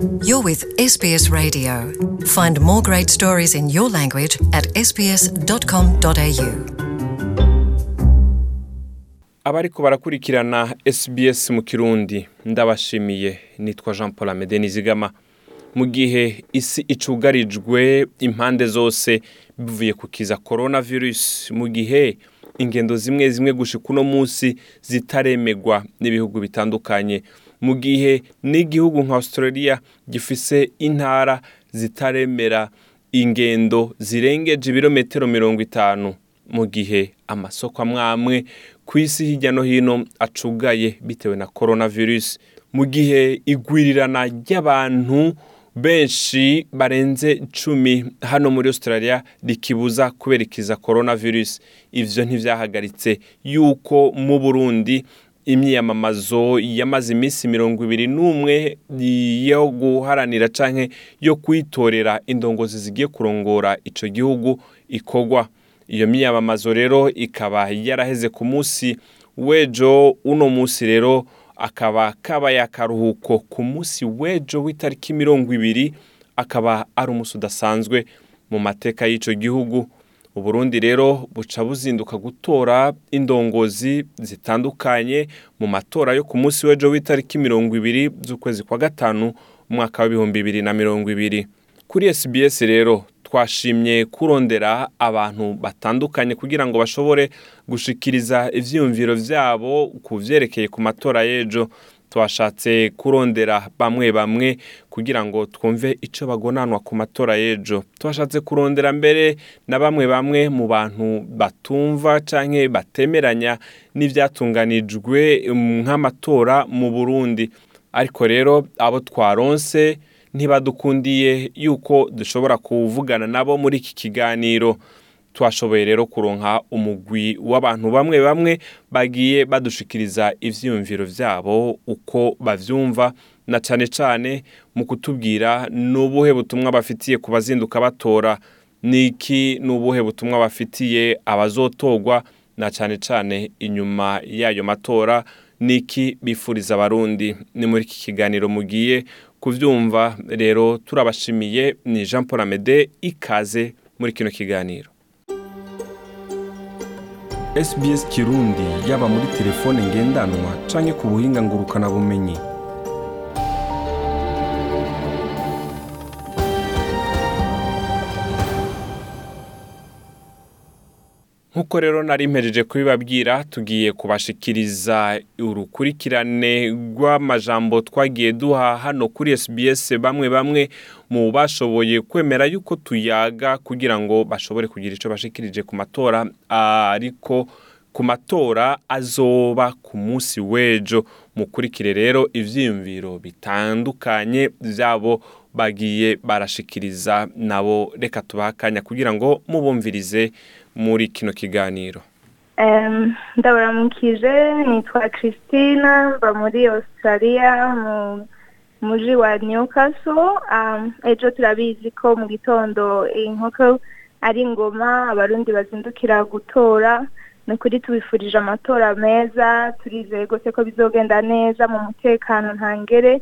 You're with SBS Radio. Find more great stories in your language at sbs.com.au. abariko barakurikirana SBS mu kirundi ndabashimiye nitwa Jean Paul Amede Nizigama mu gihe isi icugarijwe impande zose bivuye ku kiza coronavirus mu gihe ingendo zimwe zimwe gushika uno munsi zitaremegwa n'ibihugu bitandukanye mu gihe n'igihugu nka Australia gifise intara zitaremera ingendo zirengeje ibirometero mirongo itanu mu gihe amasoko amwe amwe ku isi hirya no hino acugaye bitewe na coronavirus. Mu gihe igwirirana ry'abantu benshi barenze cumi hano muri australia rikibuza kubera ikiza coronavirus. Ivyo ntivyahagaritse yuko mu burundi imyiyamamazo yamaze iminsi mirongo ibiri n'umwe yo guharanira canke yo kwitorera indongozi zigiye kurongora ico gihugu ikorwa iyo myiyamamazo rero ikaba yaraheze ku munsi w'ejo uno munsi rero akaba kabaye akaruhuko ku munsi w'ejo w'itariki mirongo ibiri akaba ari umunsi udasanzwe mu mateka y'ico gihugu. Uburundi rero buca buzinduka gutora indongozi zitandukanye mu matora yo ku munsi w'ejo w'itariki mirongo ibiri z'ukwezi kwa gatanu umwaka w'ibihumbi bibiri na mirongo ibiri. Kuri SBS rero twashimye kurondera abantu batandukanye kugira ngo bashobore gushikiriza ivyiyumviro vyabo ku vyerekeye ku matora y'ejo. Twashatse kurondera bamwe bamwe kugira ngo twumve ico bagonanwa ku matora y'ejo. Twashatse kurondera mbere na bamwe bamwe mu bantu batumva canke batemeranya n'ivyatunganijwe nk'amatora mu Burundi. Ariko rero abo twaronse ntibadukundiye yuko dushobora kuvugana nabo muri iki kiganiro. Twashoboye rero kuronka umugwi w'abantu bamwe bamwe bagiye badushikiriza ivyiyumviro vyabo uko bavyumva na cane cane mu kutubwira n'ubuhe butumwa bafitiye ku bazinduka batora niki n'ubuhe butumwa bafitiye abazotorwa na cane cane inyuma y'ayo matora niki bifuriza abarundi. Ni muri iki kiganiro mugiye kuvyumva rero turabashimiye ni Jean Paul Amede ikaze muri kino kiganiro. SBS Kirundi yaba muri telefone ngendanwa canke ku buhinga ngurukana bumenyi nk'uko rero nari mpejeje kubibabwira tugiye kubashikiriza urukurikirane rw'amajambo twagiye duha hano kuri SBS bamwe bamwe mu bashoboye kwemera yuko tuyaga kugira ngo bashobore kugira ico bashikirije ku matora ariko ku matora azoba ku munsi w'ejo. Mukurikire rero ivyiyumviro bitandukanye vyabo bagiye barashikiriza nabo. Reka tubaha akanya kugira ngo mubumvirize muri kino kiganiro? Ndabaramukije nitwa christine mba muri australia mu muji wa newcastle. Ejo turabizi ko mu gitondo inkoko ari ingoma abarundi bazindukira gutora. Ni ukuri tubifurije amatora meza turizeye rwose ko bizogenda neza mu mutekano ntangere.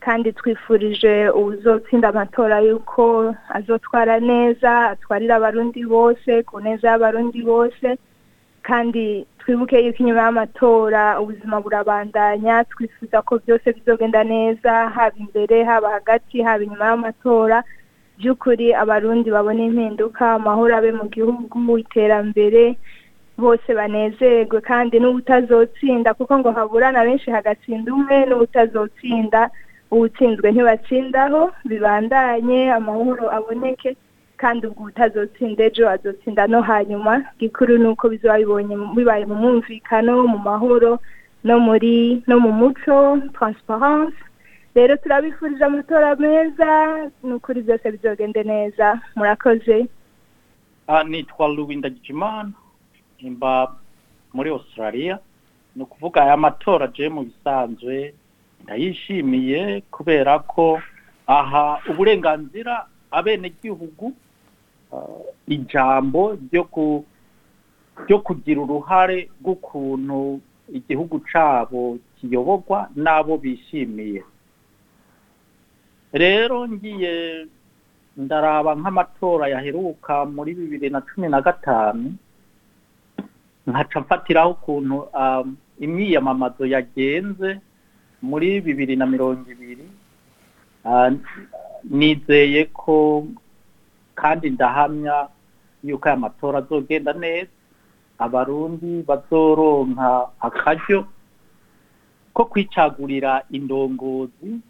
Kandi twifurije uzotsinda amatora yuko azotwara neza atwarira abarundi bose ku neza y'abarundi bose. Kandi twibuke yuko inyuma y'amatora ubuzima burabandanya twifuza ko byose bizogenda neza haba imbere haba hagati haba inyuma y'amatora. By'ukuri abarundi babona impinduka amahoro abe mu gihugu iterambere bose banezerwe. Kandi n'ubutazotsinda kuko ngo haburana benshi hagatsinda umwe n'ubutazotsinda uwutsinzwe ntibatsindaho bibandanye amahoro aboneke kandi ubwo utazotsinda ejo azotsinda no hanyuma. Gikuru ni uko bibaye mu mwumvikano mu mahoro no muri no mu muco transparence. Rero turabifurije amatora meza ni ukuri byose bizogende neza. Murakoze. Nitwa Louis Ndagijimana imba muri australia. Ni ukuvuga aya matora je mu bisanzwe ndayishimiye kubera ko aha uburenganzira abenegihugu ijambo ryo kugira uruhare rw'ukuntu igihugu cyabo kiyoborwa n'abo bishimiye. Rero ngiye ndaraba nk'amatora yaheruka muri bibiri na cumi na gatanu nkaca mfatiraho ukuntu um, imyiyamamazo yagenze muri bibiri na mirongo ibiri. Ah, nizeye ko kandi ndahamya yuko aya matora azogenda neza. Abarundi bazoronka akaryo ko kwicagurira indongozi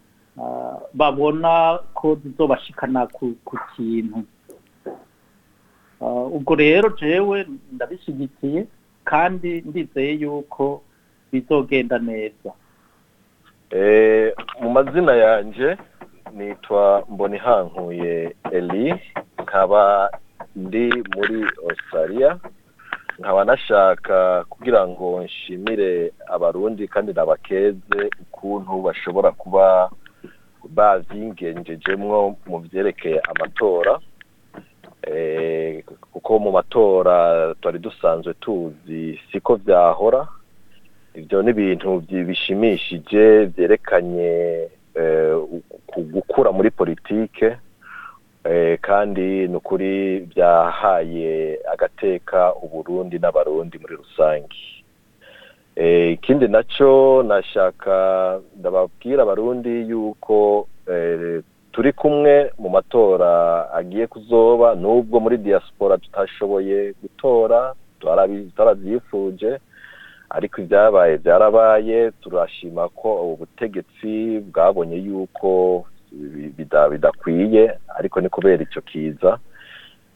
ah, babona ko zizobashikana ku, kintu. Ah, ubwo rero jewe ndabishyigikiye kandi ndizeye yuko bizogenda neza. Mu mazina yanje nitwa mbonihankuye eli nkaba ndi muri australia nkaba nashaka kugira ngo nshimire abarundi kandi nabakeze ukuntu bashobora kuba bavyingengejemwo mu vyerekeye amatora. Eh, kuko mu matora twari dusanzwe tuzi siko vyahora. Ivyo ni ibintu bishimishije vyerekanye eh, ku- gukura muri politike eh, kandi ni ukuri byahaye agateka uburundi n'abarundi muri rusange Eh, ikindi naco nashaka ndababwira abarundi yuko turi kumwe mu matora agiye kuzoba nubwo muri diaspora tutashoboye gutora twaravyifuje ariko ibyabaye byarabaye turashima ko ubutegetsi bwabonye yuko bi- bida- bidakwiye ariko ni kubera icyo kiza.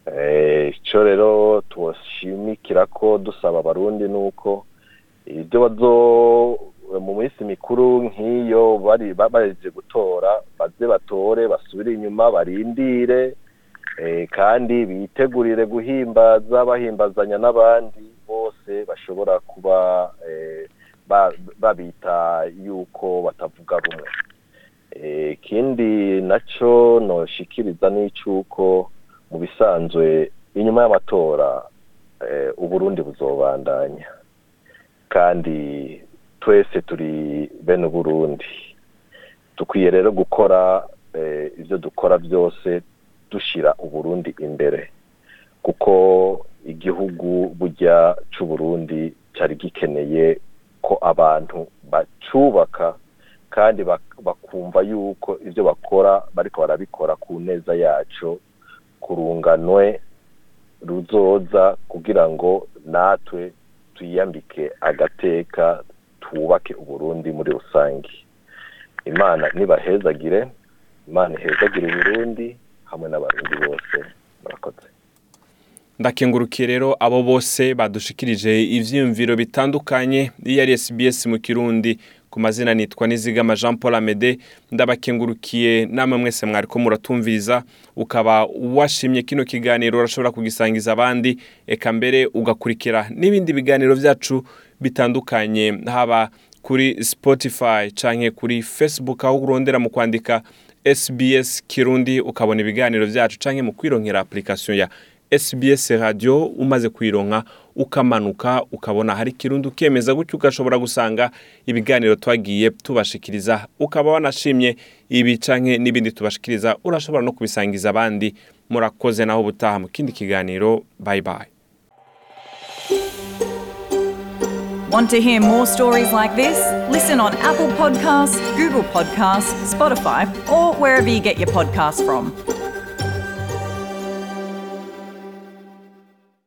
Eh, ico rero tushimikira ko dusaba abarundi nuko ibyo bazo mu minsi mikuru nk'iyo baje gutora baze batore basubire inyuma barindire eh, kandi bitegurire guhimbaza bahimbazanya n'abandi. Bose bashobora kuba eh, ba- babita yuko batavuga rumwe. Eh, ikindi naco noshikiriza n'icuko mu bisanzwe inyuma y'amatora eh, uburundi buzobandanya. Kandi twese turi bene uburundi. Dukwiye rero gukora ivyo dukora byose dushira uburundi imbere. Kuko igihugu burya c'uburundi cyari gikeneye ko abantu bacubaka kandi bak- bakumva yuko ivyo bakora bariko barabikora ku neza yaco ku runganwe ruzoza kugira ngo natwe twiyambike agateka twubake uburundi muri rusange. Imana nibahezagire imana ihezagire uburundi hamwe n'abarundi bose. Ndakengurukiye rero abo bose badushikirije ivyiyumviro bitandukanye. Iyo ari SBS mu kirundi ku mazina nitwa nizigama Jean Paul Amede. Ndabakengurukiye namwe mwese mwariko muratumviriza. Ukaba washimye kino kiganiro urashobora kugisangiza abandi. Eka mbere ugakurikira n'ibindi biganiro vyacu bitandukanye haba kuri Spotify canke kuri Facebook aho urondera mu kwandika SBS Kirundi ukabona ibiganiro vyacu canke mu kwironkera application ya SBS radio umaze kwironka ukamanuka ukabona hari kirundi ukemeza gutyo ugashobora gusanga ibiganiro twagiye tubashikiriza ukaba wanashimye ibi canke n'ibindi tubashikiriza urashobora no kubisangiza abandi murakoze naho ubutaha mu kindi kiganiro bye bye Want to hear more stories like this? Listen on Apple Podcasts, Google Podcasts, Spotify, or wherever you get your podcasts from.